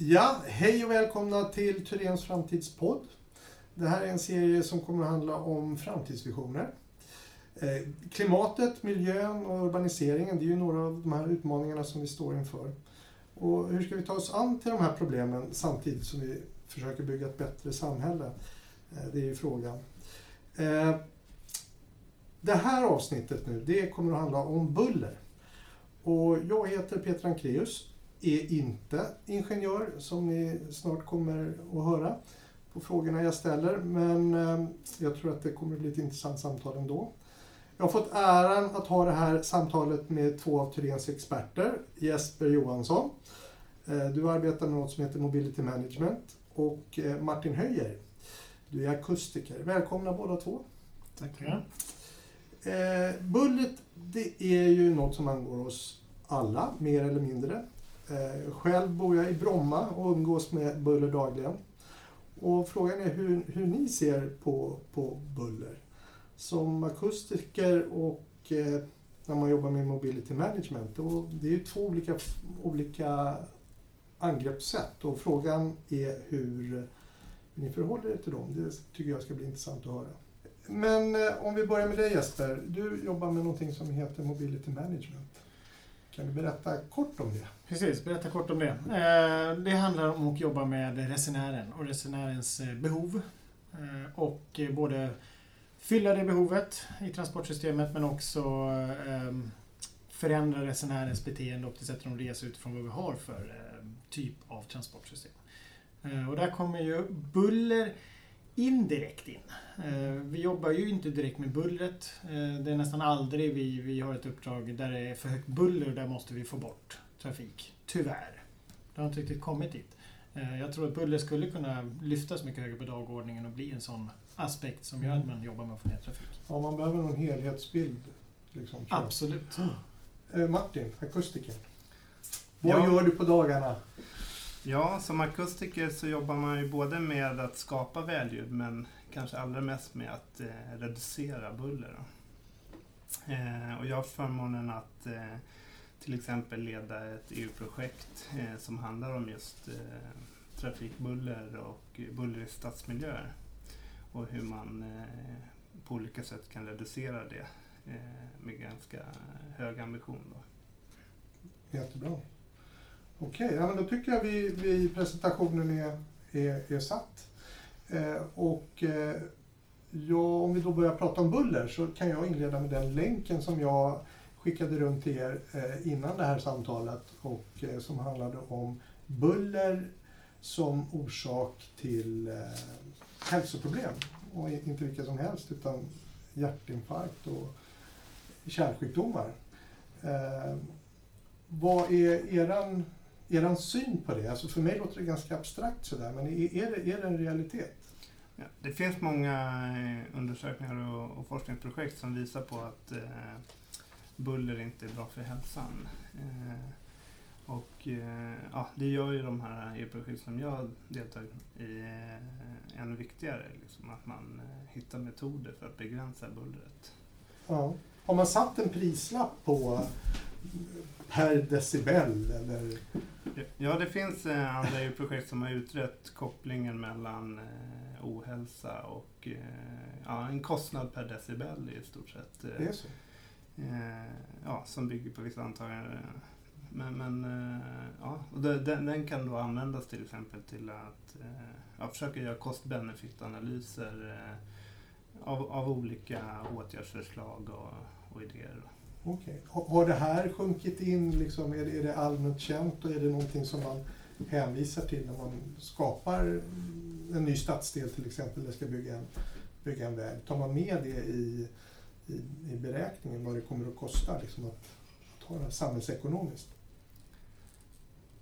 Ja, hej och välkomna till Thyréns framtidspodd. Det här är en serie som kommer att handla om framtidsvisioner. Eh, klimatet, miljön och urbaniseringen, det är ju några av de här utmaningarna som vi står inför. Och hur ska vi ta oss an till de här problemen samtidigt som vi försöker bygga ett bättre samhälle? Eh, det är ju frågan. Eh, det här avsnittet nu, det kommer att handla om buller. Och jag heter Peter Ankreus är inte ingenjör, som ni snart kommer att höra på frågorna jag ställer. Men eh, jag tror att det kommer att bli ett intressant samtal ändå. Jag har fått äran att ha det här samtalet med två av Thyréns experter. Jesper Johansson, eh, du arbetar med något som heter Mobility Management. Och eh, Martin Höjer, du är akustiker. Välkomna båda två. Tackar. Bullret, det är ju något som angår oss alla, mer eller mindre. Eh, själv bor jag i Bromma och umgås med buller dagligen. Och frågan är hur, hur ni ser på, på buller. Som akustiker och eh, när man jobbar med mobility management. Och det är ju två olika, olika angreppssätt och frågan är hur ni förhåller er till dem. Det tycker jag ska bli intressant att höra. Men eh, om vi börjar med dig Jesper. Du jobbar med någonting som heter mobility management. Kan du berätta kort om det? Precis, berätta kort om det. Eh, det handlar om att jobba med resenären och resenärens eh, behov. Eh, och både fylla det behovet i transportsystemet men också ehm, förändra resenärens beteende och det sättet de reser utifrån vad vi har för typ av transportsystem. Och där kommer ju buller indirekt in. Eh, vi jobbar ju inte direkt med bullret. Eh, det är nästan aldrig vi, vi har ett uppdrag där det är för högt buller och där måste vi få bort trafik. Tyvärr. Det har inte riktigt kommit dit. Eh, jag tror att buller skulle kunna lyftas mycket högre på dagordningen och bli en sån aspekt som gör att man jobbar med att få ner trafik. Ja, man behöver någon helhetsbild. Liksom, Absolut. Martin, akustiker. Vad ja. gör du på dagarna? Ja, som akustiker så jobbar man ju både med att skapa välljud men kanske allra mest med att eh, reducera buller. Eh, och jag har förmånen att eh, till exempel leda ett EU-projekt eh, som handlar om just eh, trafikbuller och buller i stadsmiljöer. Och hur man eh, på olika sätt kan reducera det eh, med ganska hög ambition. Då. Jättebra. Okej, okay, ja, men då tycker jag vi, vi presentationen är, är, är satt. Eh, och eh, ja, om vi då börjar prata om buller så kan jag inleda med den länken som jag skickade runt till er eh, innan det här samtalet och eh, som handlade om buller som orsak till eh, hälsoproblem. Och inte vilka som helst utan hjärtinfarkt och kärlsjukdomar. Eh, vad är eran er syn på det? Alltså för mig låter det ganska abstrakt sådär, men är, det, är det en realitet? Ja, det finns många eh, undersökningar och, och forskningsprojekt som visar på att eh, buller inte är bra för hälsan. Eh, och eh, ja, det gör ju de här EU-projekt som jag deltar i eh, ännu viktigare. Liksom, att man eh, hittar metoder för att begränsa bullret. Ja. Har man satt en prislapp på per decibel? Eller? Ja, det finns eh, andra EU-projekt som har utrett kopplingen mellan eh, ohälsa och eh, ja, en kostnad per decibel i stort sett. Det är så? ja, som bygger på vissa antaganden. Men, men ja, och den, den, kan då användas till exempel till att ja, försöka göra cost-benefit-analyser av, av olika åtgärdsförslag och, och idéer. Okay. Har det här sjunkit in, liksom, är, det, är det allmänt känt och är det någonting som man hänvisar till när man skapar en ny stadsdel till exempel, eller ska bygga en, bygga en väg? Tar man med det i, i, i beräkningen, vad det kommer att kosta liksom, att, ta det samhällsekonomiskt?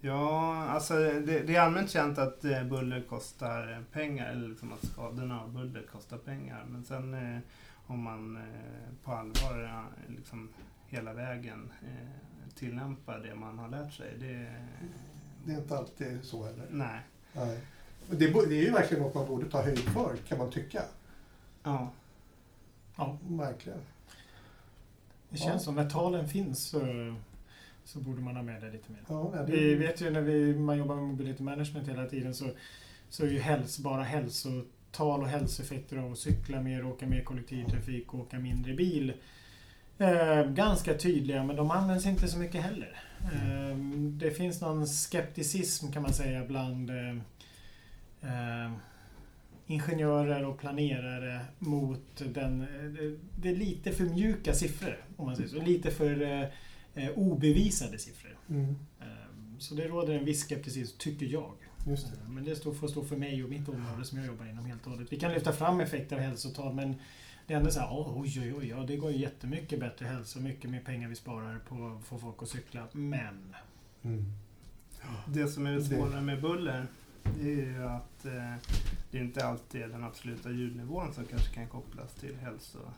Ja, alltså det, det, är allmänt känt att eh, buller kostar pengar, eller liksom att skadorna av buller kostar pengar. Men sen eh, om man eh, på allvar liksom hela vägen eh, tillämpar det man har lärt sig. Det, det är inte alltid så heller? Nej. nej. Det, det är ju verkligen något man borde ta höjd för, kan man tycka. Ja. Ja, verkligen. Det känns ja. som när talen finns så, så borde man ha med det lite mer. Ja, det- Vi vet ju när vi, man jobbar med mobility management hela tiden så, så är ju häls, bara hälsotal och hälsoeffekter av att cykla mer, åka mer kollektivtrafik och åka mindre bil eh, ganska tydliga men de används inte så mycket heller. Eh, det finns någon skepticism kan man säga bland eh, eh, ingenjörer och planerare mot den... Det, det är lite för mjuka siffror om man säger så. Lite för eh, eh, obevisade siffror. Mm, Ehm, Så det råder en viss skepticism, tycker jag. just det. Ehm, Men det står, får stå för mig och mitt område som jag jobbar inom helt och hållet. Vi kan lyfta fram effekter av hälsotal men det är ändå så här, "Åh, oj, oj, oj, ja, det går ju jättemycket bättre hälsa, mycket mer pengar vi sparar på att få folk att cykla. Men... Mm. Det som är det svåra med buller det är ju att eh, det inte alltid är den absoluta ljudnivån som kanske kan kopplas till hälsorisk.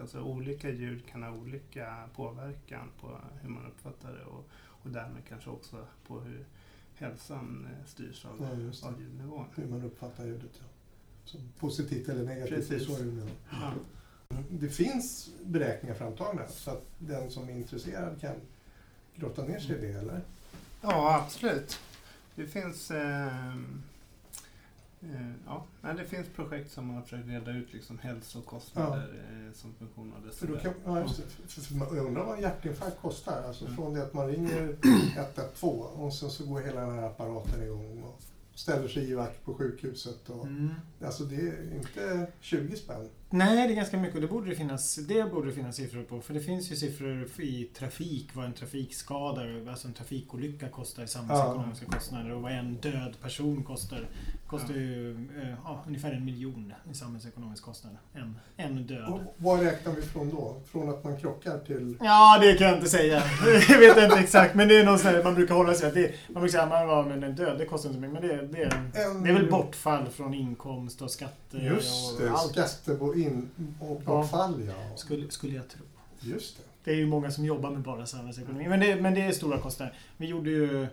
Alltså olika ljud kan ha olika påverkan på hur man uppfattar det och, och därmed kanske också på hur hälsan eh, styrs av, Ja, det. av ljudnivån. Hur man uppfattar ljudet. Ja. Som positivt eller negativt. Precis. Det så menar. Ja. Det finns beräkningar framtagna så att den som är intresserad kan grotta ner sig i det, eller? Ja, absolut. Det finns, eh, ja, nej, det finns projekt som har försökt reda ut liksom hälsokostnader eh, som funktion av För då dessa. kan, ja, just det. För, för man undrar vad en hjärtinfarkt kostar. Alltså Mm. från det att man ringer 112 och sen så går hela den här apparaten igång och ställer sig i vakt på sjukhuset. Och, Alltså det är inte 20 spänn. Nej, det är ganska mycket och det borde det finnas, det borde det finnas siffror på. För det finns ju siffror i trafik, vad en trafikskada, alltså en trafikolycka kostar i samhällsekonomiska kostnader och vad en död person kostar. Kostar ju eh, ja, ungefär en miljon i samhällsekonomisk kostnad. En, en död. Och vad räknar vi från då? Från att man krockar till... Ja, det kan jag inte säga. jag vet inte exakt, men det är någon sån här, man brukar hålla sig att det, man brukar säga att man, men en död, det kostar inte så mycket. Men det, det, är, En det är väl bortfall från inkomst och skatter Just och det, allt. skattebo- och bortfall ja. Skulle, skulle jag tro. Just det. Det är ju många som jobbar med bara samhällsekonomi. Men det, men det är stora kostnader. Vi gjorde ju...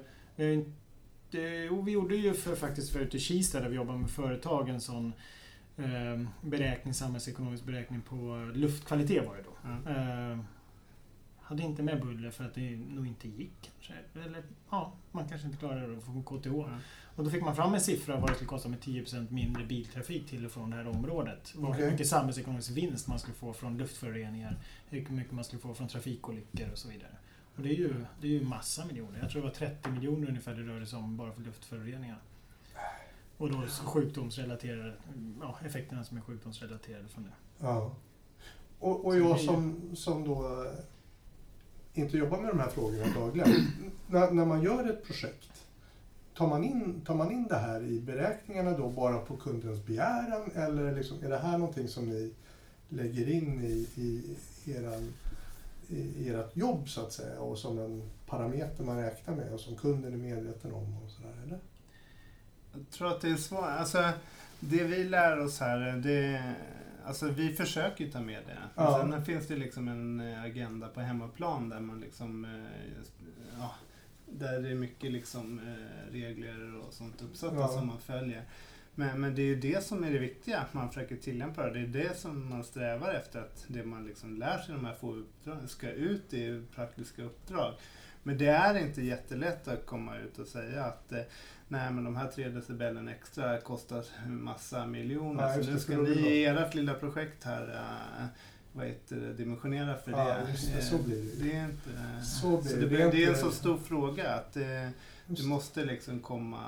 Inte- jo, vi gjorde ju för, faktiskt förut i Kista där vi jobbar med företag en sån eh, beräkning, samhällsekonomisk beräkning på luftkvalitet var det då. Ja. Eh, hade inte med buller för att det nog inte gick kanske. Eller ja, man kanske inte klarade det att få KTH. Ja. Och då fick man fram en siffra vad det skulle kosta med 10% mindre biltrafik till och från det här området. Och Okej. Hur mycket samhällsekonomisk vinst man skulle få från luftföroreningar, hur mycket man skulle få från trafikolyckor och så vidare. Och det är ju, det är ju massa miljoner. Jag tror det var 30 miljoner ungefär det rörde sig om bara för luftföroreningar. Och då sjukdomsrelaterade, ja, effekterna som är sjukdomsrelaterade från det. Ja. Och, och jag som, som då eh, inte jobbar med de här frågorna dagligen. när, när man gör ett projekt, tar man, in, tar man in det här i beräkningarna då bara på kundens begäran eller liksom, är det här någonting som ni lägger in i, i, eran, i ert jobb så att säga och som en parameter man räknar med och som kunden är medveten om och sådär, eller? Jag tror att det är svårt. Alltså, det vi lär oss här, det, alltså, vi försöker ju ta med det. Ja. Sen finns det liksom en eh, agenda på hemmaplan där man liksom, eh, ja, där det är mycket liksom eh, regler och sånt uppsatta Ja. som man följer. Men, men det är ju det som är det viktiga, att man försöker tillämpa det. Det är det som man strävar efter, att det man liksom lär sig i de här få uppdragen ska ut i praktiska uppdrag. Men det är inte jättelätt att komma ut och säga att eh, nej men de här tre decibelen extra kostar en massa miljoner. Just så det, nu ska ni det i ert lilla projekt här eh, vad heter det, dimensionera för Ja, det. just det, Eh, så blir det det är inte... Så blir det. det, Det är det en så stor fråga att eh, Just du måste liksom komma...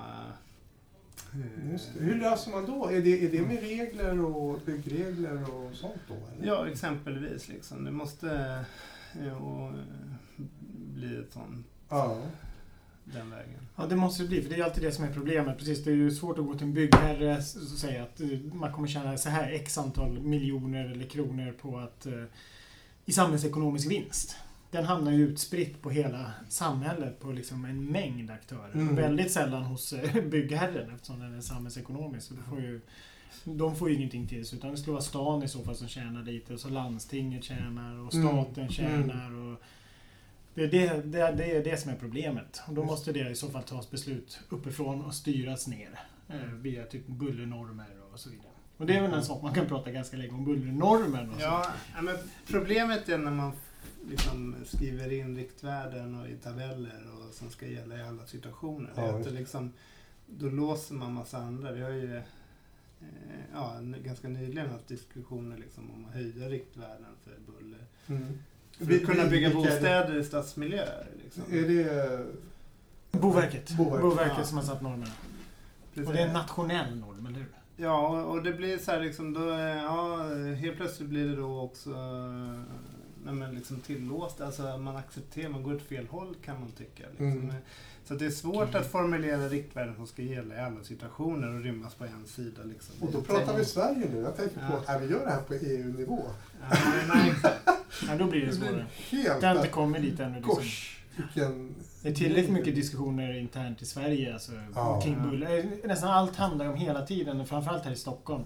eh. Hur löser man då? Är det, är det med regler och byggregler och sånt då? Eller? Ja, exempelvis. Liksom. Det måste eh, och, eh, bli ett sånt, ja. den vägen. Ja, det måste det bli, för det är alltid det som är problemet. Precis, det är ju svårt att gå till en byggherre och säga att eh, man kommer tjäna så här x antal miljoner eller kronor på att eh, i samhällsekonomisk vinst. Den hamnar ju utspritt på hela samhället på liksom en mängd aktörer. Mm. Väldigt sällan hos eh, byggherren eftersom den är samhällsekonomisk. Så får ju, de får ju ingenting till sig utan det skulle vara stan i så fall som tjänar lite och så landstinget tjänar och Mm. staten tjänar. Och det, är det, det, det är det som är problemet. Och då måste det i så fall tas beslut uppifrån och styras ner eh, via typ bullernormer och så vidare. Och det är väl en sak man kan prata ganska länge om, bullernormer. Och så. Ja, men problemet är när man liksom skriver in riktvärden och i tabeller och som ska gälla i alla situationer. Ja, inte liksom, då låser man massa andra. Vi har ju eh, ja, ganska nyligen haft diskussioner liksom om att höja riktvärden för buller. Mm. För att kunna bygga bostäder i stadsmiljöer. Liksom. Är det... Boverket. Boverket. Boverket, Ja. som har satt normerna. Precis. Och det är en nationell norm, eller hur? Ja, och- det blir så här liksom, då, eh, ja, helt plötsligt blir det då också eh, nej, men liksom tillåst. Alltså man accepterar, man går åt fel håll kan man tycka. Liksom. Mm. Så det är svårt att formulera riktvärden som ska gälla i alla situationer och rymmas på en sida. Liksom. Och då pratar vi Sverige nu. Jag tänker på, Ja. är vi gör det här på EU-nivå? Ja, nej. Ja, då blir det svårare. Det har inte kommit dit ännu. Liksom. Gosh, vilken... Det är tillräckligt mycket diskussioner internt i Sverige alltså, Ja. kring buller. Eh, Nästan allt handlar om hela tiden, framförallt här i Stockholm.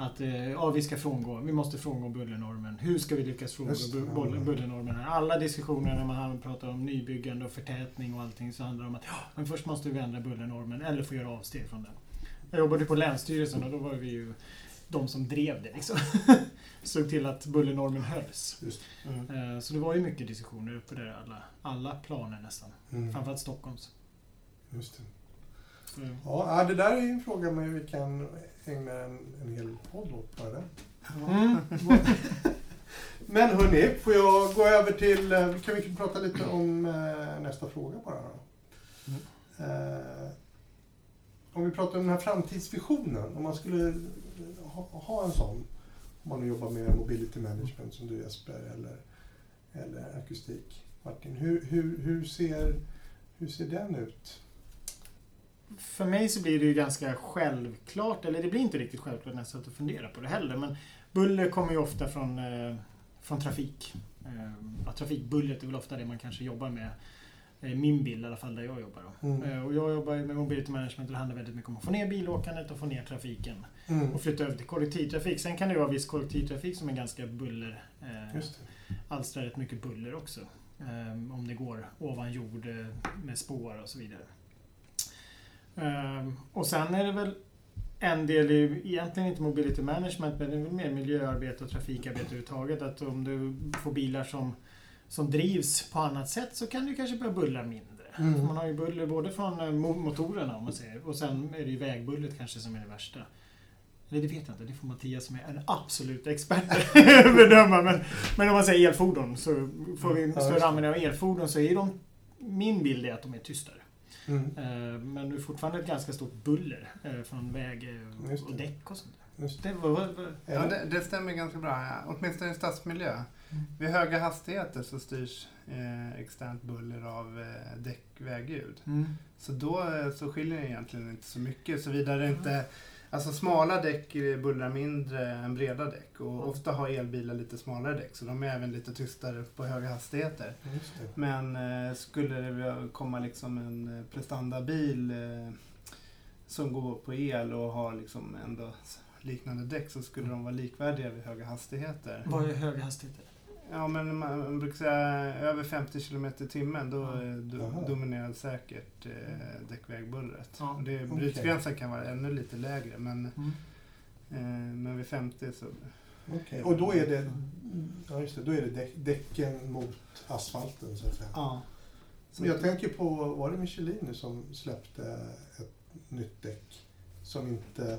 Att eh, ja, vi ska frångå, vi måste frångå bullernormen. Hur ska vi lyckas frångå det, bull- bullernormen? Alla diskussioner när man pratar om nybyggande och förtätning och allting så handlar det om att ja, men först måste vi ändra bullernormen eller få göra avsteg från den. Jag jobbade på Länsstyrelsen och då var vi ju de som drev det. Liksom. Såg till att bullernormen hölls. Mm. Eh, Så det var ju mycket diskussioner uppe där, alla, alla planer nästan. mm, Framförallt Stockholms. just det. Så, Ja, det där är ju en fråga man vi kan ägna en, en hel podd åt bara. Mm. Men hörni, får jag gå över till... eh, Kan vi prata lite om eh, nästa fråga bara då? Mm. Eh, om vi pratar om den här framtidsvisionen, om man skulle ha, ha en sån, om man nu jobbar med mobility management som du Jesper, eller, eller akustik. Martin, hur, hur, hur, ser, hur ser den ut? För mig så blir det ju ganska självklart, eller det blir inte riktigt självklart när jag satt och funderar på det heller, men buller kommer ju ofta från, eh, från trafik. Eh, ja, trafikbullret är väl ofta det man kanske jobbar med. Eh, min bild i alla fall, där jag jobbar. Mm. Eh, och jag jobbar med mobility management och det handlar väldigt mycket om att få ner bilåkandet och få ner trafiken. Mm. Och flytta över till kollektivtrafik. Sen kan det ju vara viss kollektivtrafik som är ganska buller. Eh, alstrar rätt mycket buller också. Ehm, om det går ovan jord eh, med spår och så vidare. Ehm, och sen är det väl en del i, egentligen inte mobility management, men det är väl mer miljöarbete och trafikarbete överhuvudtaget. Att om du får bilar som, som drivs på annat sätt så kan du kanske börja bullra mindre. Mm. Man har ju buller både från eh, mo- motorerna om man säger, och sen är det ju vägbullret kanske som är det värsta. Eller det vet jag inte, det får Mattias som är en absolut expert bedöma. Men, men om man säger elfordon så får vi just större användning av elfordon så är de, min bild är att de är tystare. Mm. Eh, Men det är fortfarande ett ganska stort buller eh, från väg eh, och däck och sånt. Det var, var, var, Ja, det, det stämmer ganska bra. ja. Åtminstone i stadsmiljö. Vid höga hastigheter så styrs eh, externt buller av eh, däck, vägljud. mm. Så då så skiljer det egentligen inte så mycket. Såvida det inte... Alltså smala däck bullrar mindre än breda däck. Och ofta har elbilar lite smalare däck. Så de är även lite tystare på höga hastigheter. Men eh, skulle det komma liksom en eh, prestandabil eh, som går på el och har liksom ändå liknande däck så skulle de vara likvärdiga vid höga hastigheter. vad är höga hastigheter? Ja men man, man brukar säga över 50 km i timmen då eh, do, dominerar säkert eh, däckvägbullret. Ja, Och det, okej. brytgränsen kan vara ännu lite lägre men, Mm. eh, men vid 50 så... Okej, Och då är det, ja just det, då är det däck, däcken mot asfalten så att säga. Ja. Men jag tänker på, var det Michelin nu som släppte ett nytt däck som inte,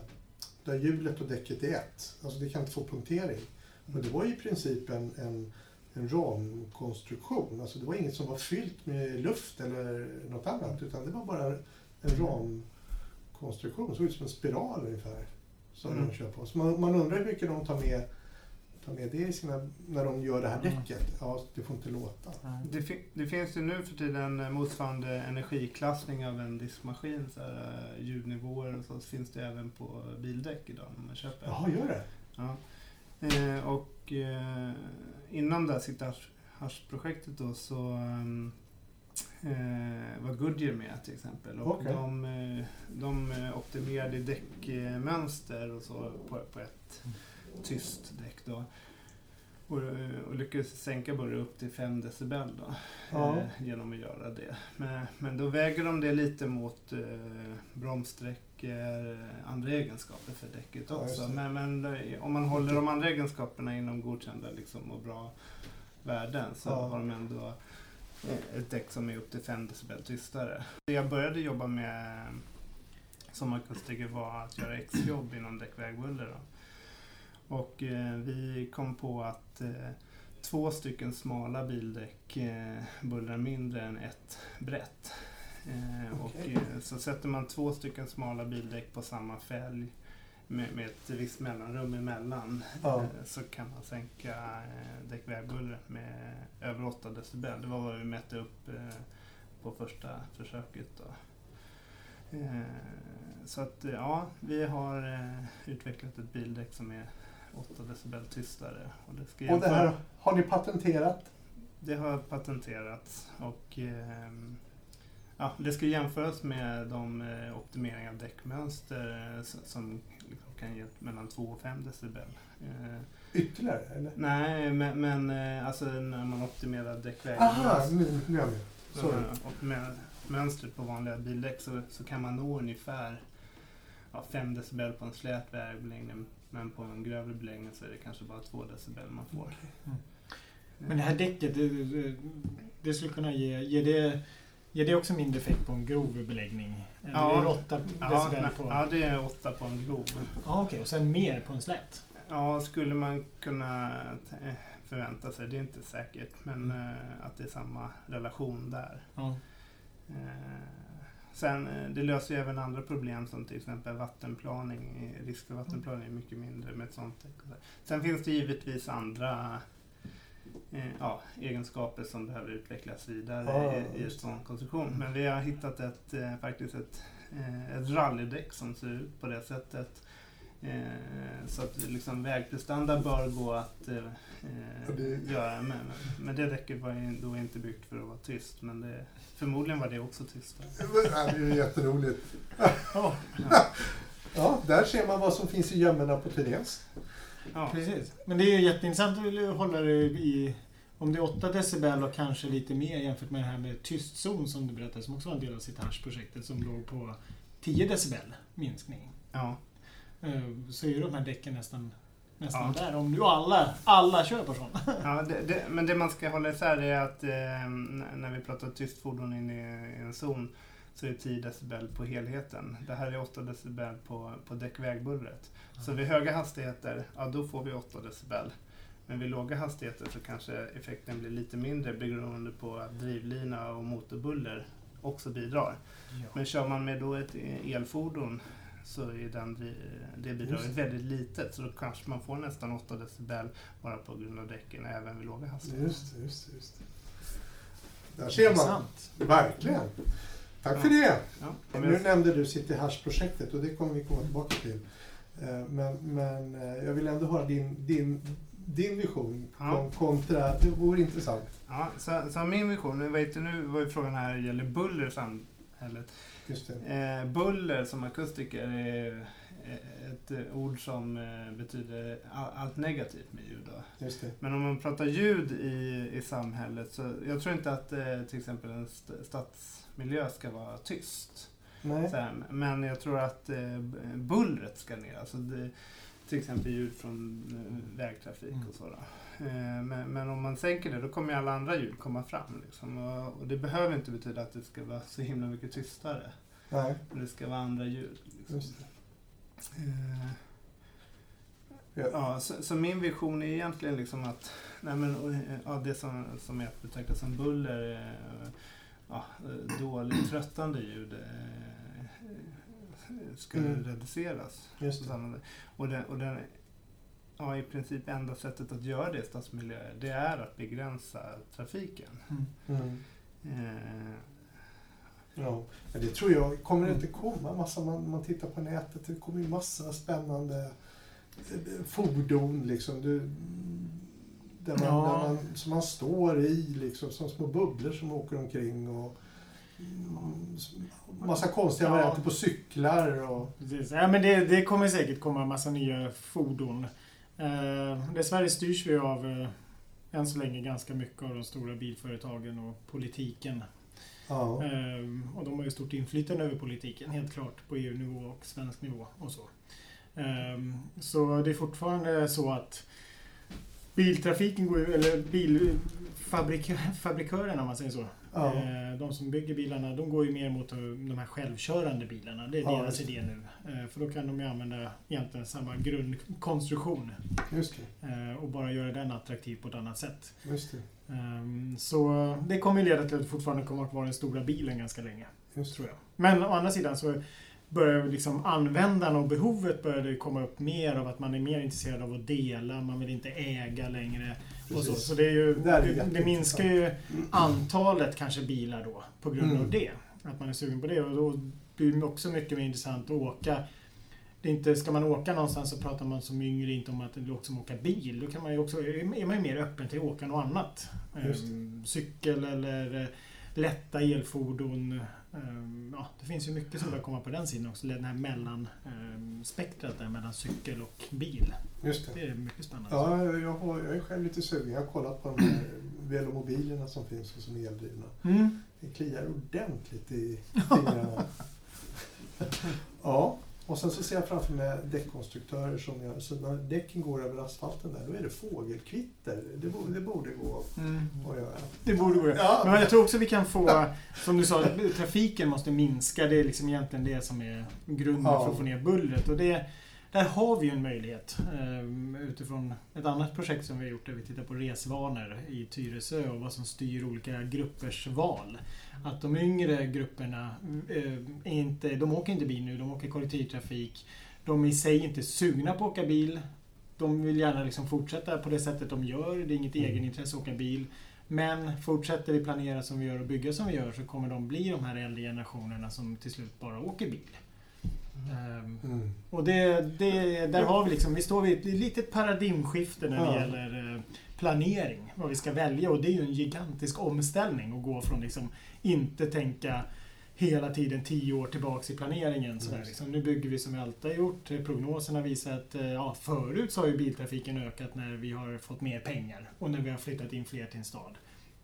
där hjulet och däcket är ett. Alltså det kan inte få punktering. Men det var i princip en, en, en ramkonstruktion. Alltså det var inget som var fyllt med luft eller något annat utan det var bara en ramkonstruktion. Det såg ut som en spiral ungefär. Som Mm. de kör på. Så man, man undrar hur mycket de tar med, tar med det i sina, när de gör det här Mm. däcket. Ja, det får inte låta. det, fi- det finns ju nu för tiden eh, motsvarande energiklassning av en diskmaskin, så här, eh, ljudnivåer och så, så finns det även på bildäck idag när man köper. Jaha, gör det? Ja. Eh, och eh, inom det här Sitta Hasch-projektet då så ehm, eh, var Goodyear med till exempel. Och Okej. de, eh, de eh, optimerade däckmönster och så på, på ett tyst däck då. Och, eh, och lyckades sänka buller upp till 5 decibel då, Ja. eh, genom att göra det. Men, men då väger de det lite mot eh, bromssträckor, andra egenskaper för däcket Ja, också. men, men eh, om man håller de andra egenskaperna inom godkända liksom, och bra värden så Ja. har de ändå eh, ett däck som är upp till 5 decibel tystare. Det jag började jobba med som akustiker var att göra exjobb inom däckvägbuller. Då. Och eh, vi kom på att eh, två stycken smala bildäck eh, bullrar mindre än ett brett. Eh, och, så sätter man två stycken smala bildäck på samma fälg med, med ett visst mellanrum emellan Ja. så kan man sänka däckvägbullret med över 8 decibel. Det var vad vi mätte upp på första försöket. Då. Så att ja, vi har utvecklat ett bildäck som är 8 decibel tystare. Och det, ska Och det här har ni patenterat? det har patenterats och ehm, ja, det ska jämföras med de eh, optimeringar av däckmönster eh, som liksom kan ge mellan 2 och 5 decibel. Eh, Ytterligare? Eller? nej, men, men eh, alltså när man optimerar Aha, däckvägen nu, nu är jag med. Sorry. optimerar mönstret på vanliga bildäck så, så kan man nå ungefär ja, 5 decibel på en slät vägbeläggning men på en grövre beläggning så är det kanske bara 2 decibel man får. Okej. Men det här däcket, det, det, det skulle kunna ge, ge det Ger det också mindre effekt på en grov beläggning? Eller Ja. är det 8 Ja, decibel nej, på... ja, det är 8 på en grov. Ja, okej. Och sen mer på en slät? Ja, skulle man kunna eh, förvänta sig. Det är inte säkert, men Mm. eh, att det är samma relation där. Ja. Eh, Sen, eh, det löser ju även andra problem som till exempel vattenplaning. Eh, Risk för vattenplaning är mycket mindre med ett sånt däck. Sen finns det givetvis andra eh, ja, egenskaper som behöver utvecklas vidare Ja, i, i en sån konstruktion. Men vi har hittat ett, eh, faktiskt ett, eh, ett rallydäck som ser ut på det sättet. Eh, så att liksom vägprestanda bör gå att eh, det- eh, göra. Men, men det däcket var ju då inte byggt för att vara tyst. Men det, förmodligen var det också tyst. Det är ju jätteroligt. Ja, Ja, där ser man vad som finns i gömmorna på Therese. Ja. precis. Men det är ju jätteintressant att hålla det i... Om det är 8 decibel och kanske lite mer jämfört med det här med tyst zon som du berättade som också var en del av Citage-projektet som låg på 10 decibel minskning. Ja. Eh, Så är ju de här däcken nästan, nästan Ja. där. Om nu alla, alla kör på sådana. Ja, det, det, men det man ska hålla isär är att eh, när vi pratar tyst fordon in i, i en zon så är det 10 decibel på helheten. Det här är 8 decibel på, på däckvägbullret. Så vid höga hastigheter, ja då får vi 8 decibel. Men vid låga hastigheter så kanske effekten blir lite mindre beroende på att drivlina och motorbuller också bidrar. Ja. Men kör man med då ett elfordon så är den, dri- det bidraget väldigt litet. Så då kanske man får nästan 8 decibel bara på grund av däcken även vid låga hastigheter. Just det, just det, just. Där ser man. Verkligen. Tack för det. Ja. Nu nämnde du City Hash-projektet och det kommer vi komma tillbaka till. Eh, Men, men eh, jag vill ändå höra din, din, din vision Ja. kon- kontra, det vore intressant. Ja, så, så min vision, nu vet du, nu var ju frågan här gäller buller i samhället. Eh, buller som akustiker är eh, ett ord som eh, betyder all, allt negativt med ljud. Men om man pratar ljud i, i samhället så jag tror inte att eh, till exempel en st- stadsmiljö ska vara tyst. Här, men jag tror att eh, bullret ska ner. Alltså det, till exempel ljud från eh, vägtrafik Mm. och så. Eh, men, men om man sänker det då kommer ju alla andra ljud komma fram. Liksom. Och, och det behöver inte betyda att det ska vara så himla mycket tystare. Nej. Men det ska vara andra ljud. Liksom. Eh, Ja. Ja, så, så min vision är egentligen liksom att nej men, eh, ja, det som, som är att betrakta som buller, ja, dåligt tröttande ljud ska Mm. reduceras. Just det. Och, den, och den, ja, i princip enda sättet att göra det i stadsmiljöer, det är att begränsa trafiken. Mm. Mm. Eh, Ja, men det tror jag. Kommer det inte komma massa, man, man tittar på nätet, det kommer ju massa spännande eh, fordon liksom. Du, där man, Ja. där man, som man står i liksom, som små bubblor som åker omkring och mm, massa konstiga Ja. varianter på cyklar och... Precis. Ja, men det, det kommer säkert komma en massa nya fordon. Eh, dessvärre styrs vi av, eh, än så länge, ganska mycket av de stora bilföretagen och politiken. Ja. Eh, och de har ju stort inflytande över politiken, helt klart, på EU-nivå och svensk nivå och så. Eh, så det är fortfarande så att biltrafiken går eller bilfabrikörerna om man säger så. Ja. Eh, De som bygger bilarna, de går ju mer mot de här självkörande bilarna. Det är Ja, deras idé nu. Eh, För då kan de ju använda egentligen samma grundkonstruktion eh, och bara göra den attraktiv på ett annat sätt. Det. Ehm, Så det kommer ju leda till att det fortfarande kommer att vara den stora bilen ganska länge, Just tror jag. Men å andra sidan så börjar liksom användarna och behovet började komma upp mer av att man är mer intresserad av att dela, man vill inte äga längre. Och så. Så det, är ju, Det är det, minskar ju antalet kanske bilar då på grund Mm. av det. Att man är sugen på det och då blir det också mycket mer intressant att åka. Det är inte, ska man åka någonstans så pratar man som yngre inte om att det låter som att åka bil. Då kan man också, är man ju mer öppen till att åka något annat. Ehm, cykel eller eh, lätta elfordon. Ehm, ja, det finns ju mycket som börjar komma på den sidan också. Den här mellan ehm, där mellan cykel och bil. Just det. Det är mycket spännande. Ja, jag, jag, har, jag är själv lite sugen. Jag har kollat på de här velomobilerna som finns och som är eldrivna. Mm. Det kliar ordentligt i fingrarna. ja, och sen så ser jag framför mig däckkonstruktörer som gör, så när däcken går över asfalten där, då är det fågelkvitter. Det borde, det borde gå Mm. att göra. Det borde gå. Ja. Men jag tror också vi kan få, som du sa, trafiken måste minska. Det är liksom egentligen det som är grunden Ja. för att få ner bullret. Och det, där har vi ju en möjlighet eh, utifrån ett annat projekt som vi har gjort där vi tittar på resvanor i Tyresö och vad som styr olika gruppers val. Att de yngre grupperna, eh, är inte, de åker inte bil nu, de åker kollektivtrafik. De är i sig inte sugna på att åka bil. De vill gärna liksom fortsätta på det sättet de gör. Det är inget Mm. egenintresse att åka bil. Men fortsätter vi planera som vi gör och bygga som vi gör så kommer de bli de här äldre generationerna som till slut bara åker bil. Ehm, Mm. och det, det, där har vi liksom, vi står vid ett litet paradigmskifte när det Ja. gäller eh, planering. Vad vi ska välja och det är ju en gigantisk omställning att gå från liksom inte tänka hela tiden tio år tillbaks i planeringen. Sådär, Just. liksom. Nu bygger vi som vi alltid har gjort. Prognoserna visar att eh, ja, förut så har ju biltrafiken ökat när vi har fått mer pengar och när vi har flyttat in fler till en stad.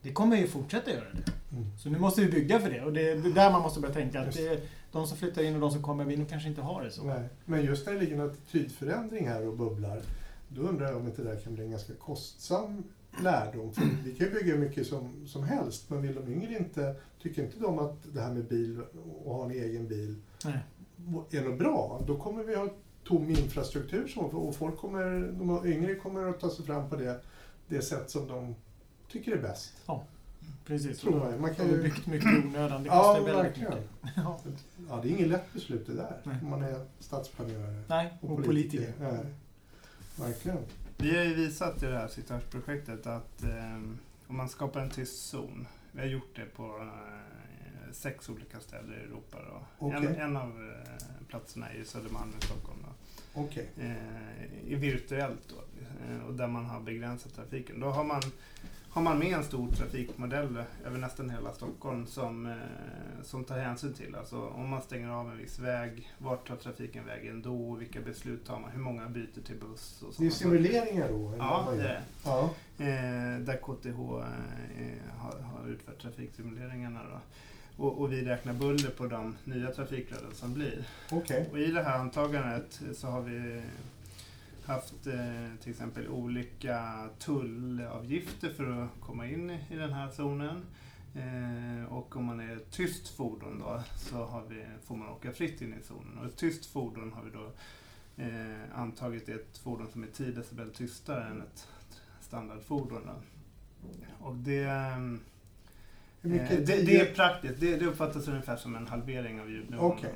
Det kommer ju fortsätta göra det. Mm. Så nu måste vi bygga för det och det är där man måste börja tänka att det de som flyttar in och de som kommer in kanske inte har det så. Nej. Men just när det ligger en attitydförändring här och bubblar, då undrar jag om inte det där kan bli en ganska kostsam lärdom. För vi kan ju bygga hur mycket som, som helst, men vill de yngre inte, tycker inte de att det här med bil och ha en egen bil Nej. är något bra, då kommer vi ha tom infrastruktur som, och folk kommer, de yngre kommer att ta sig fram på det, det sätt som de tycker är bäst. Precis. Tror och jag. Man kan ju- byggt mycket i onödan. Det Ja, kostar väldigt verkligen. mycket. Ja. Ja, det är inget lätt beslut det där, Nej. om man är stadsplanerare Nej, och politiker. Nej, verkligen. Vi har ju visat i det här Citage-projektet att eh, om man skapar en tyst zon, vi har gjort det på eh, sex olika städer i Europa. Då. En, Okej. en av eh, platserna är ju Södermalm i Stockholm. Då. Okej. eh, i virtuellt då, eh, och där man har begränsat trafiken. Då har man, har man med en stor trafikmodell över nästan hela Stockholm som, eh, som tar hänsyn till alltså om man stänger av en viss väg, vart tar trafiken vägen då, vilka beslut tar man, hur många byter till buss och Det är simuleringar då? Ja, det är det. Ja, Eh, där KTH eh, har, har utfört trafiksimuleringarna. Då. Och, och vi räknar buller på de nya trafikflöden som blir. okej. Och i det här antagandet så har vi haft eh, till exempel olika tullavgifter för att komma in i den här zonen. Eh, och om man är ett tyst fordon då så vi, får man åka fritt in i zonen. Och ett tyst fordon har vi då eh, antagit är ett fordon som är 10 decibel tystare än ett standardfordon. Då. Och det, eh, det, det är praktiskt. Det, det uppfattas ungefär som en halvering av ljudnivån. Okej.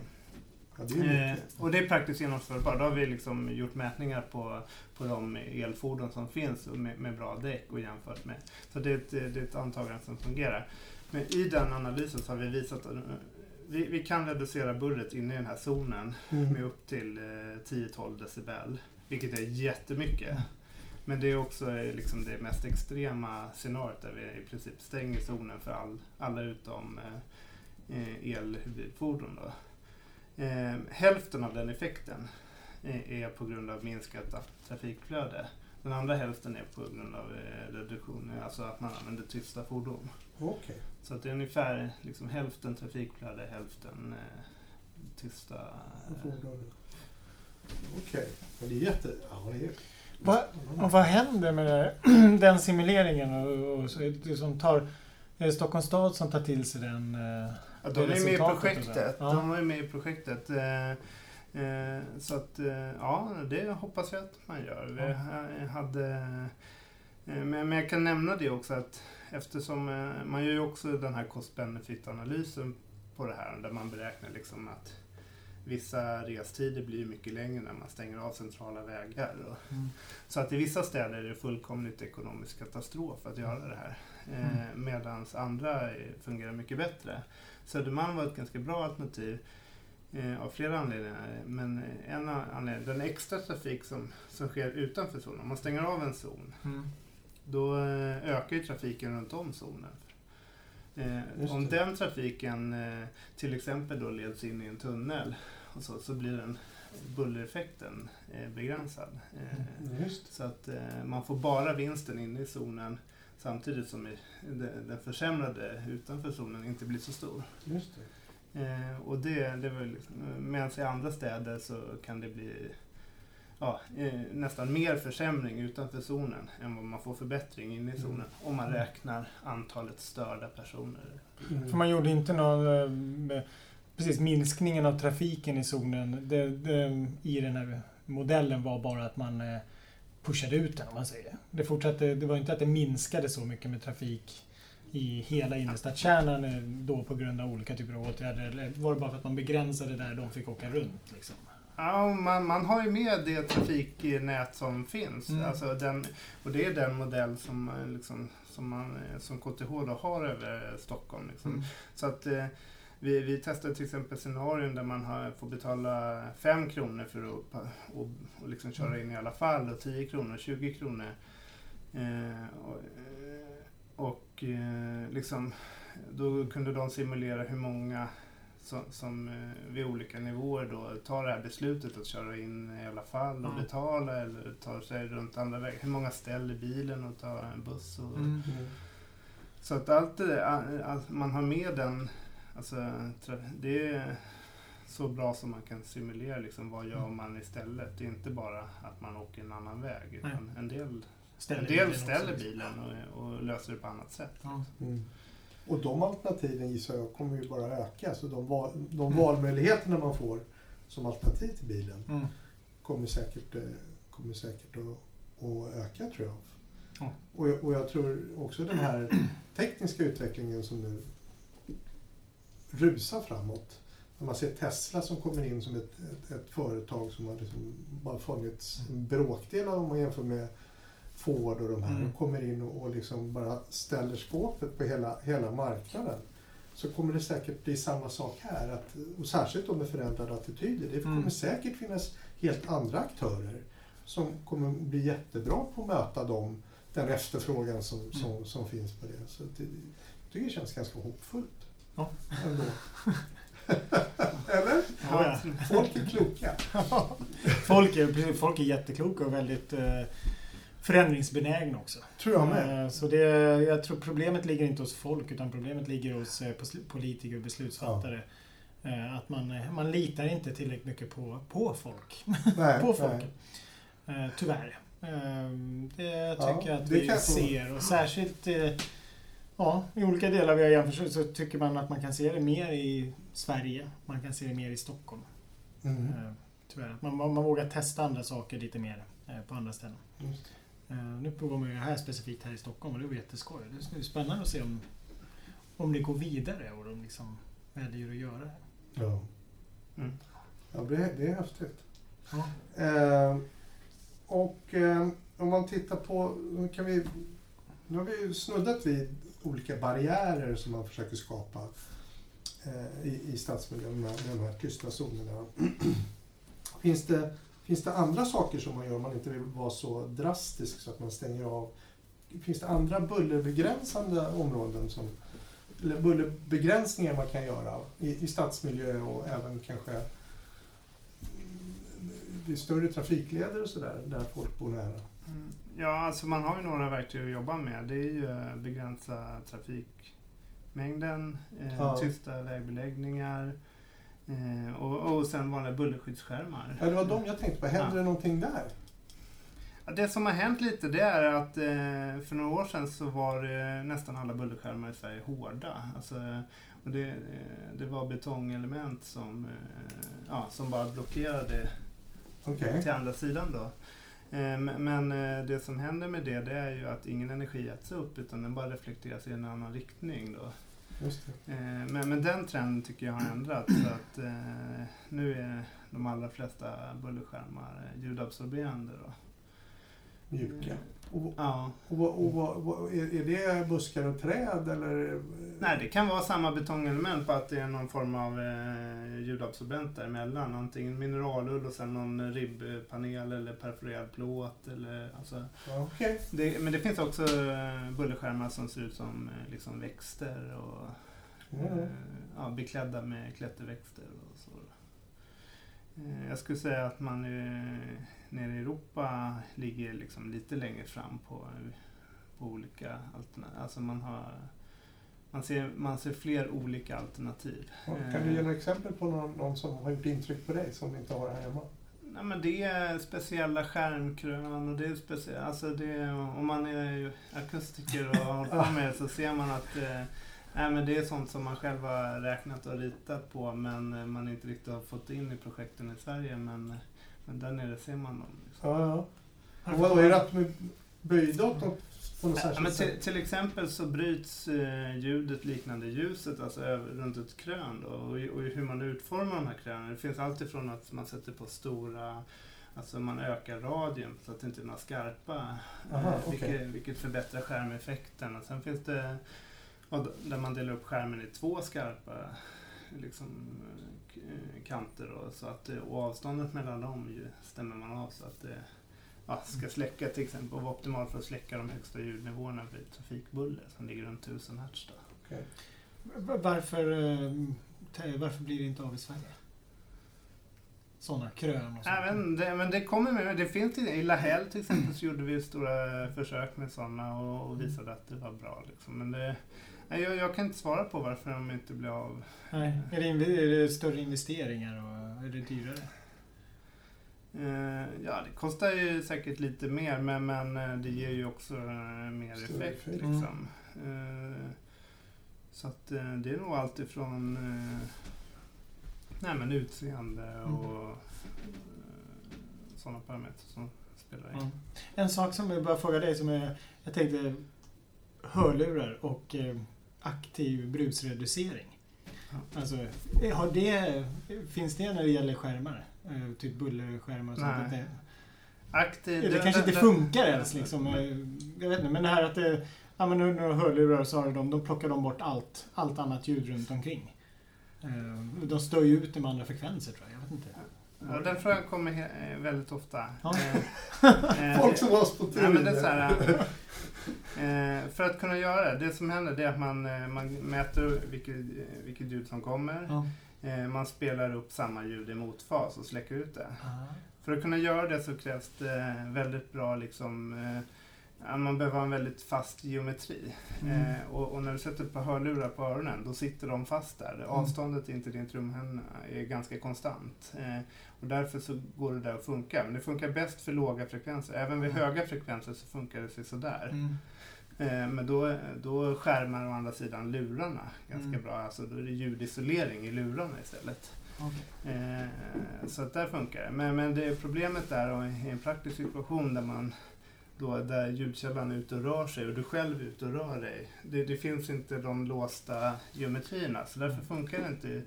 Ja, det Eh, och det är praktiskt genomförbart. Då har vi liksom gjort mätningar på, på de elfordon som finns med, med bra däck och jämfört med. Så det är, ett, det är ett antagande som fungerar. Men i den analysen så har vi visat att eh, vi, vi kan reducera bullret inne i den här zonen med Mm. upp till eh, 10-12 decibel. Vilket är jättemycket. Men det är också eh, liksom det mest extrema scenariot där vi i princip stänger zonen för all, alla utom eh, eh, elhybridfordon. Då. Eh, hälften av den effekten är, är på grund av minskat trafikflöde. Den andra hälften är på grund av eh, reduktion, alltså att man använder tysta fordon. Okej. Så att det är ungefär liksom, hälften trafikflöde, hälften eh, tysta. Får du- Okej. Men det är jätte... Ja, det är... Vad, och vad händer med det, den simuleringen? Och, och, så, det som tar, är det Stockholms stad som tar till sig den? eh, Ja, de är med i projektet. Ja. De är med i projektet. Eh, eh, så att, eh, ja, det hoppas jag att man gör. Vi hade, men, jag kan nämna det också att eftersom man gör ju också den här cost-benefit-analysen på det här där man beräknar liksom att vissa restider blir mycket längre när man stänger av centrala vägar. Mm. så att i vissa städer är det fullkomligt ekonomisk katastrof att göra det här. Eh. Medan andra eh, fungerar mycket bättre. Södermalm var ett ganska bra alternativ eh, av flera anledningar. Men eh, en anledning, den extra trafik som, som sker utanför zonen. Om man stänger av en zon, Mm. då ökar ju trafiken runt om zonen. Eh, om den trafiken eh, till exempel då leds in i en tunnel och så, så blir den bullereffekten eh, begränsad. Mm, så att man får bara vinsten inne i zonen samtidigt som den, försämrade utanför zonen inte blir så stor. Just det. Eh, och det, det väl liksom, medan i andra städer så kan det bli ja, eh, nästan mer försämring utanför zonen än vad man får förbättring inne i Mm. zonen. Om man räknar antalet störda personer. Mm. För man gjorde inte någon... eh, Precis, minskningen av trafiken i zonen det, det, i den här modellen var bara att man eh, pushade ut den, om man säger. Det, fortsatte, det var inte att det minskade så mycket med trafik i hela innerstadskärnan eh, då på grund av olika typer av åtgärder? Eller var det bara för att man begränsade där de fick åka runt? Liksom? Ja, man, man har ju med det trafiknät som finns. Mm. Alltså den, och det är den modell som, eh, liksom, som, man, eh, som KTH då har över Stockholm. Liksom. Mm. Så att vi, vi testade till exempel scenarion där man har, får betala 5 kronor för att och, och liksom köra in i alla fall och 10 kronor, 20 kronor. Eh, och eh, och eh, liksom, då kunde de simulera hur många som, som eh, vid olika nivåer då tar det här beslutet att köra in i alla fall och Ja. betala eller tar sig runt andra vägar. Hur många ställer bilen och tar en buss och Mm. Mm. så att allt det där, all- all- man har med den, alltså det är så bra som man kan simulera liksom, vad gör Mm. man istället. Det är inte bara att man åker en annan väg. Utan en del, Ställer en bilen del också, ställer liksom. bilen och, och löser det på annat sätt. Ja. Mm. Och de alternativen gissar jag kommer ju bara öka. Så de, val, de valmöjligheterna man får som alternativ till bilen Mm. kommer säkert, eh, kommer säkert att, att öka tror jag. Ja. Och, jag. och jag tror också den här tekniska utvecklingen som nu rusar framåt. När man ser Tesla som kommer in som ett, ett, ett företag som har liksom bara funnits en bråkdel av om man jämför med Ford och de här. Mm. Kommer in och, och liksom bara ställer skåpet på hela, hela marknaden. Så kommer det säkert bli samma sak här. Att, och särskilt då med förändrade attityder. Det kommer Mm. säkert finnas helt andra aktörer som kommer bli jättebra på att möta dem, den efterfrågan som, Mm. som, som finns på det. Så det, jag tycker det känns ganska hoppfullt. Ja. Ändå. Eller? Ja, Folk är kloka. folk, är, precis, folk är jättekloka och väldigt eh, förändringsbenägna också. Tror jag med. Eh, Så det, jag tror problemet ligger inte hos folk utan problemet ligger hos eh, politiker och beslutsfattare. Eh, Att man, eh, man litar inte tillräckligt mycket på, på folk. Nej, på folk. Eh, Tyvärr. Det Ja, tycker jag att vi ser. Och särskilt ja, i olika delar vi har jämfört så tycker man att man kan se det mer i Sverige. Man kan se det mer i Stockholm. Mm. Eh, Tyvärr. Man, man, vågar testa andra saker lite mer eh, på andra ställen. Eh, Nu provar man ju det här specifikt här i Stockholm och det var jätteskoj. Det bli spännande att se om, om det går vidare och de liksom väljer att göra det. Ja. Mm. Ja, det, det är häftigt. Ja. Eh, och eh, om man tittar på, nu kan vi, nu har vi ju snuddat vid olika barriärer som man försöker skapa eh, i, i stadsmiljön med, med de här tysta zonerna. finns, det, finns det andra saker som man gör om man inte vill vara så drastisk så att man stänger av? Finns det andra bullerbegränsande områden som eller bullerbegränsningar man kan göra i, i stadsmiljö och även kanske vid större trafikleder och sådär, där folk bor nära. Mm. Ja, alltså man har ju några verktyg att jobba med. Det är ju att begränsa trafikmängden, eh, Ja. tysta vägbeläggningar eh, och, och sen vanliga bullerskyddsskärmar. Ja, det var de jag tänkte på. Händer Ja. det någonting där? Ja, Det som har hänt lite det är att eh, för några år sedan så var eh, nästan alla bullerskärmar i Sverige hårda. Alltså, och det, eh, det var betongelement som, eh, ja, som bara blockerade Okej. till andra sidan då. Eh, Men eh, det som händer med det, det är ju att ingen energi äts upp utan den bara reflekteras i en annan riktning. Då. Eh, Men, men den trenden tycker jag har ändrats. Så att, nu är de allra flesta bullerskärmar ljudabsorberande. Då. Mjuka. Och, Ja. och, och, vad- är, det buskar och träd eller? Nej, det kan vara samma betongelement på att det är någon form av eh, ljudabsorbent däremellan. Antingen mineralull och sen någon ribbpanel eller perforerad plåt. Eller, alltså, Ja, Okej. det, men det finns också eh, bullerskärmar som ser ut som eh, liksom växter och ja. eh, ja, beklädda med klätterväxter och så. Eh, jag skulle säga att man eh, nere i Europa ligger liksom lite längre fram på, på olika alternativ. Alltså man har man ser, man ser fler olika alternativ. Ja, Kan du ge några exempel på någon, någon som har gjort intryck på dig som inte har det här hemma? Nej, men det är speciella skärmkrön och det är speciella, alltså det, om man är akustiker och har hållit på med det så ser man att eh, nej, men det är sånt som man själv har räknat och ritat på men man inte riktigt har fått in i projekten i Sverige. Men, men där nere ser man dem. Liksom. Ja, ja. Och vad är det att de är böjda åt på något Ja, särskilt men till, till exempel så bryts eh, ljudet liknande ljuset alltså över, runt ett krön. Då, och, och hur man utformar de här krönen. Det finns allt ifrån att man sätter på stora, alltså man ökar radien så att det inte är några skarpa. Aha, eh, vilket, vilket förbättrar skärmeffekten. Och sen finns det ja, d- där man delar upp skärmen i två skarpa liksom, eh, eh, kanter. Då, så att, eh, och avståndet mellan dem ju stämmer man av så att det ja, ska släcka till exempel och vara optimalt för att släcka de högsta ljudnivåerna vid trafikbuller som ligger runt 1000 Hz. Då. Okej. V- Varför, eh, varför blir det inte av i Sverige? Sådana krön och sånt. Även det, men det kommer med, det finns i, i Lahäll till exempel så gjorde vi stora försök med sådana och, och visade att det var bra. Liksom. Men det, nej, jag, jag kan inte svara på varför de inte blir av. Nej. Är, det, är det större investeringar och är det dyrare? Eh, ja, det kostar ju säkert lite mer men, men eh, det ger ju också eh, mer Större effekt. effekt. Liksom. Eh, så att det är nog allt ifrån nej, men utseende och mm. sådana parametrar som spelar in. Ja. En sak som jag bara fråga dig som är, jag tänkte hörlurar och aktiv brusreducering. Alltså, eh, har det, finns det när det gäller skärmar? Eh, typ bullerskärmar och sånt? Nej. Att det, Aktiv, det kanske inte funkar ens liksom. eh, Jag vet inte, men det här att det, ja men nu när du hörlurar så har de, de plockar de bort allt, allt annat ljud runt omkring. De stör ju ut det med andra frekvenser tror jag. Jag vet inte. Ja, den frågan kommer väldigt ofta. Ja. Folk det- som har oss på Nej, eh, för att kunna göra det, det som händer det är att man, eh, man mäter vilket, eh, vilket ljud som kommer. Ja. Eh, man spelar upp samma ljud i motfas och släcker ut det. Ah. För att kunna göra det så krävs det väldigt bra liksom, eh, man behöver ha en väldigt fast geometri. Mm. Eh, och, och när du sätter på hörlurar på öronen, då sitter de fast där. Avståndet in till din trumhinna är ganska konstant. Eh, och därför så går det där att funka. Men det funkar bäst för låga frekvenser. Även vid Mm. höga frekvenser så funkar det sig sådär. Mm. Eh, men då, då skärmar å andra sidan lurarna ganska Mm. bra. Alltså då är det ljudisolering i lurarna istället. Okej. Eh, så att där funkar det. Men, men det problemet är då i en praktisk situation där man då, där ljudkällan är ute och rör sig och du själv är ute och rör dig. Det, det finns inte de låsta geometrierna så därför funkar det inte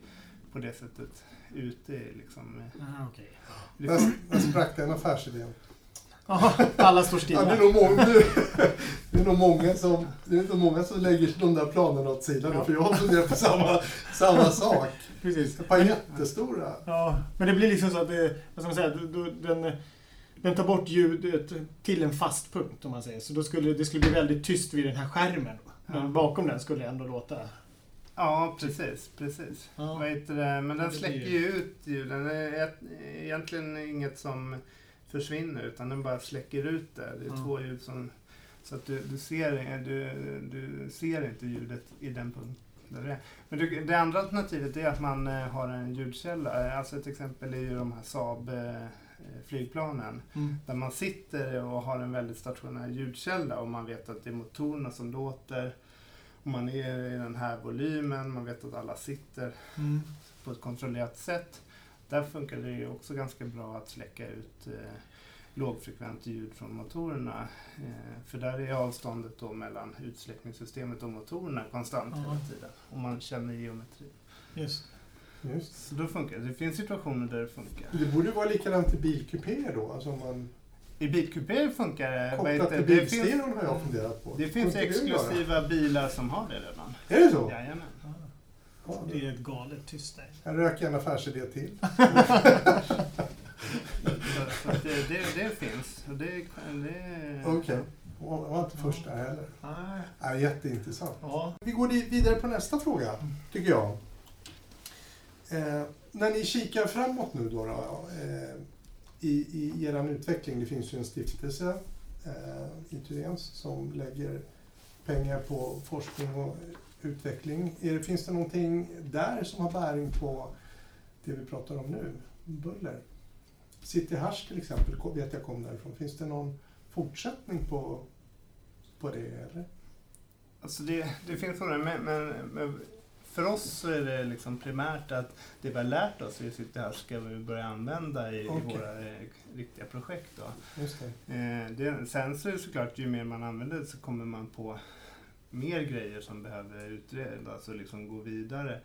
på det sättet ute. Liksom. Ah, okej. Det Där, där sprack den affärsidén. Alla står Ja, stilla. det, är nog många, det är nog många som, det är nog många som lägger de där planerna åt sidan Ja. för jag funderar på samma, samma sak. Precis. Ett par jättestora. Ja, men det blir liksom så att det, vad ska man säga, den, den tar bort ljudet till en fast punkt om man säger. Så då skulle det skulle bli väldigt tyst vid den här skärmen. Men Ja. bakom den skulle det ändå låta... Ja, precis. precis. Ja. Vad heter det? Men den det släcker ju ut ljuden. Det är egentligen inget som försvinner utan den bara släcker ut det. Det är Ja. två ljud som... Så att du, du, ser, du, du ser inte ljudet i den punkt där det är. Men du, det andra alternativet är att man eh, har en ljudkälla. Alltså ett exempel är ju de här Saab eh, flygplanen. Mm. Där man sitter och har en väldigt stationär ljudkälla och man vet att det är motorerna som låter. Och man är i den här volymen, man vet att alla sitter Mm. på ett kontrollerat sätt. Där funkar det ju också ganska bra att släcka ut eh, lågfrekvent ljud från motorerna. Eh, för där är avståndet då mellan utsläckningssystemet och motorerna konstant Ja. hela tiden. Och man känner geometri. Just Just. Så då funkar det. Det finns situationer där det funkar. Det borde vara likadant i bilkupéer då, alltså om man I bilkupéer funkar det. kopplat till det? Det finns, bilstereon har jag funderat på. det finns exklusiva bilar som har det redan. Är det så? Jajamän. Ja, Det är ett galet tyst där. jag röker en affärsidé till. Så, att det, det, det finns. Det, det, Okej. Jag var inte först där heller. Nej. Ja, jätteintressant. Ja. Vi går vidare på nästa fråga, tycker jag. Eh, när ni kikar framåt nu då, då eh, i, i er utveckling, det finns ju en stiftelse eh, i Tyréns som lägger pengar på forskning och utveckling. Är finns det någonting där som har bäring på det vi pratar om nu, buller? City Hash till exempel vet jag kom därifrån. Finns det någon fortsättning på, på det? Eller? Alltså det, det finns sådana, men, men, men för oss så är det liksom primärt att det vi har lärt oss i City här ska vi börja använda i, Okej. i våra eh, riktiga projekt. Då. Just det. Eh, det, sen så är det såklart, ju mer man använder det så kommer man på mer grejer som behöver utredas, alltså liksom gå vidare.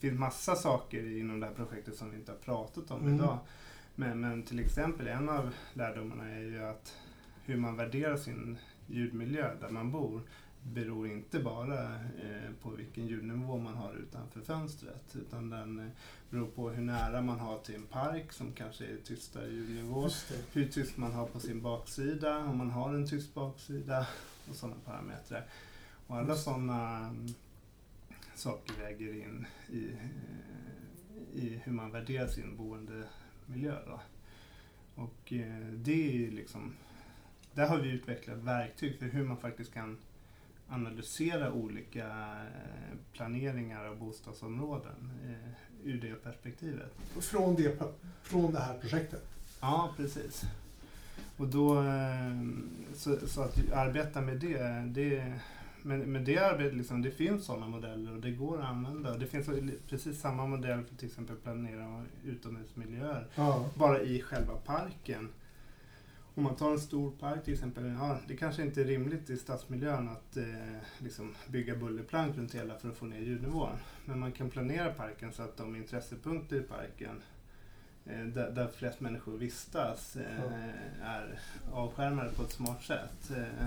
Det finns massa saker inom det här projektet som vi inte har pratat om Mm. idag. Men, men till exempel en av lärdomarna är ju att hur man värderar sin ljudmiljö där man bor beror inte bara eh, på vilken ljudnivå man har utanför fönstret utan den eh, beror på hur nära man har till en park som kanske är tystare ljudnivå hur tyst man har på sin baksida, om man har en tyst baksida och sådana parametrar. Och alla sådana mm, saker väger in i, eh, i hur man värderar sin boendemiljö. Då. Och det är liksom, där har vi utvecklat verktyg för hur man faktiskt kan analysera olika eh, planeringar av bostadsområden eh, ur det perspektivet. Från det, från det här projektet? Ja, precis. Och då, eh, så, så att arbeta med det, det men, men det arbetet, liksom, det finns sådana modeller och det går att använda. Det finns precis samma modell för till exempel planera utomhusmiljöer, Ja. bara i själva parken. Om man tar en stor park till exempel, ja, det kanske inte är rimligt i stadsmiljön att eh, liksom bygga bullerplank runt hela för att få ner ljudnivån. Men man kan planera parken så att de intressepunkter i parken eh, där, där flest människor vistas eh, är avskärmade på ett smart sätt. Eh,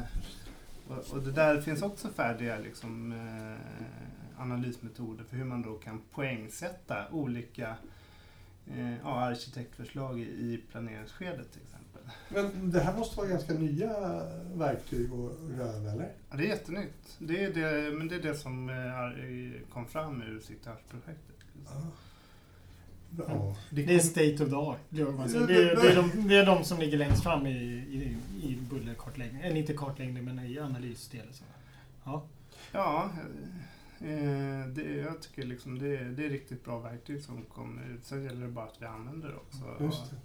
och, och det där finns också färdiga liksom, eh, analysmetoder för hur man då kan poängsätta olika eh, ja, arkitektförslag i, i planeringsskedet till exempel. Men det här måste vara ganska nya verktyg och rön, eller? Ja, det är jättenytt. Det är det, men det är det som eh, är- kom fram ur Cityhouse-projektet. Ja. Ja. Det är state of the art. Det, är det, är, det, är de, det är de som ligger längst fram i, i, i bullerkartläggning. Eller inte kartläggning, men i analysdelen. så. Ja. Ja, eh, det, jag tycker liksom det, det är riktigt bra verktyg som kommer ut. Sen gäller det bara att vi använder det också. Just det.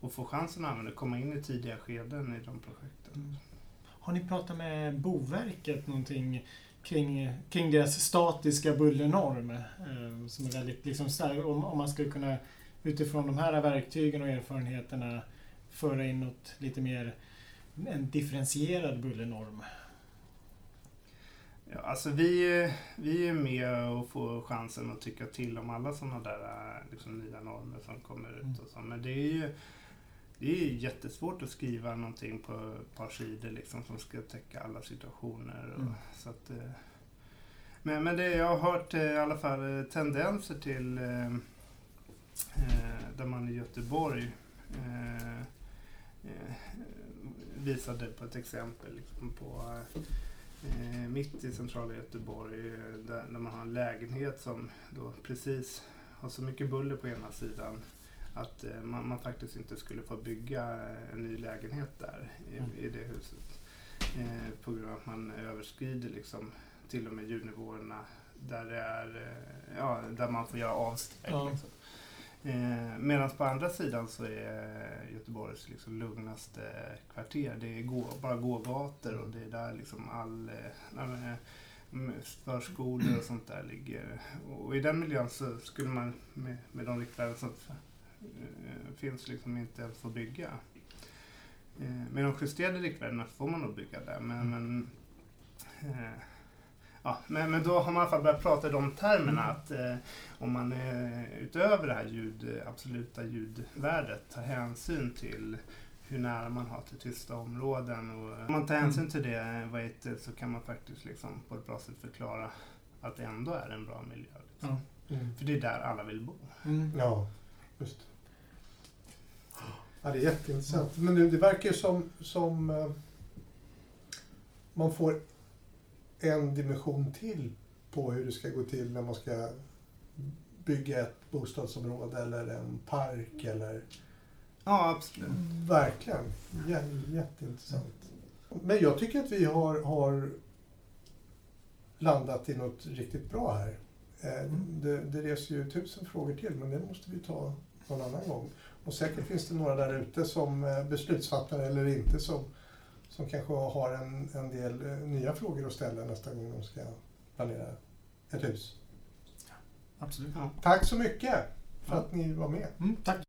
Och få chansen att använda komma in i tidiga skeden i de projekten. Mm. Har ni pratat med Boverket någonting kring, kring deras statiska bullernorm? Eh, som är väldigt liksom, stark. Om, om man skulle kunna utifrån de här verktygen och erfarenheterna föra in något lite mer en differentierad bullernorm. Ja, alltså vi, vi är med och får chansen att tycka till om alla sådana där liksom, nya normer som kommer ut. Mm. Och så. Men det är ju det är jättesvårt att skriva någonting på ett par sidor liksom, som ska täcka alla situationer. Och, Mm. så att, eh, men men det, jag har hört eh, i alla fall eh, tendenser till där man i Göteborg visade på ett exempel liksom, på eh, mitt i centrala Göteborg där, där man har en lägenhet som då precis har så mycket buller på ena sidan att eh, man, man faktiskt inte skulle få bygga eh, en ny lägenhet där i, Mm. i det huset. Eh, på grund av att man överskrider liksom till och med ljudnivåerna där, det är, eh, ja, där man får göra avsteg. Ja. Liksom. Eh, Medan på andra sidan så är Göteborgs liksom lugnaste kvarter, det är gå, bara gågator och det är där liksom all eh, förskolor och sånt där ligger. Och i den miljön så skulle man med, med de riktvärden som eh, finns liksom inte ens få bygga. Eh, med de justerade riktvärdena får man nog bygga där men, men eh, Ja, men, men då har man i alla fall börjat prata i de termerna mm. att eh, om man eh, utöver det här ljud, absoluta ljudvärdet tar hänsyn till hur nära man har till tysta områden. Och om man tar hänsyn mm. till det vad heter, så kan man faktiskt liksom på ett bra sätt förklara att det ändå är en bra miljö. Liksom. Ja. Mm. För det är där alla vill bo. Mm. Ja, just Ja, det är jätteintressant. Men det, det verkar ju som, som eh, man får en dimension till på hur det ska gå till när man ska bygga ett bostadsområde eller en park eller... Ja, absolut. Verkligen. jätteintressant. Men jag tycker att vi har, har landat i något riktigt bra här. Eh, mm. Det, det reser ju tusen frågor till, men det måste vi ta någon annan gång. Och säkert finns det några där ute som eh, beslutsfattare eller inte som som kanske har en, en del eh, nya frågor att ställa nästa gång de ska planera ett hus. Absolut. Tack så mycket för att ni var med. Mm, tack.